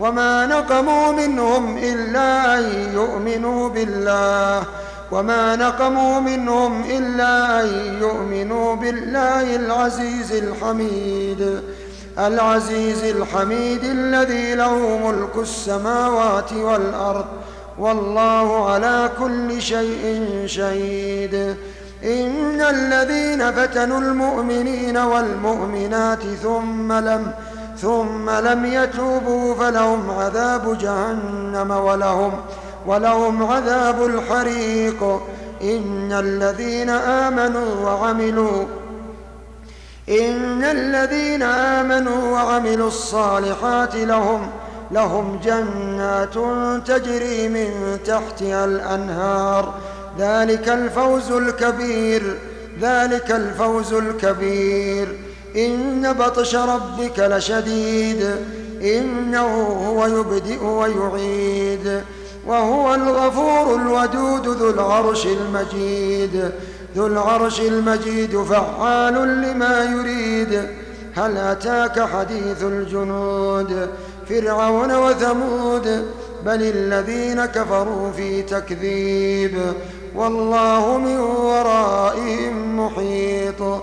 وما نقموا منهم إلا أن يؤمنوا بالله وما نقموا منهم إلا أن يؤمنوا بالله العزيز الحميد العزيز الحميد الذي له ملك السماوات والأرض والله على كل شيء شهيد إن الذين فتنوا المؤمنين والمؤمنات ثم لم ثم لم يتوبوا فلهم عذاب جهنم ولهم ولهم عذاب الحريق. إن الذين آمنوا وعملوا إن الذين آمنوا وعملوا الصالحات لهم لهم جنات تجري من تحتها الأنهار. ذلك الفوز الكبير ذلك الفوز الكبير. إن بطش ربك لشديد إنه هو يبدئ ويعيد وهو الغفور الودود ذو العرش المجيد. ذو العرش المجيد فعال لما يريد. هل أتاك حديث الجنود؟ فرعون وثمود بل الذين كفروا في تكذيب. والله من ورائهم محيط.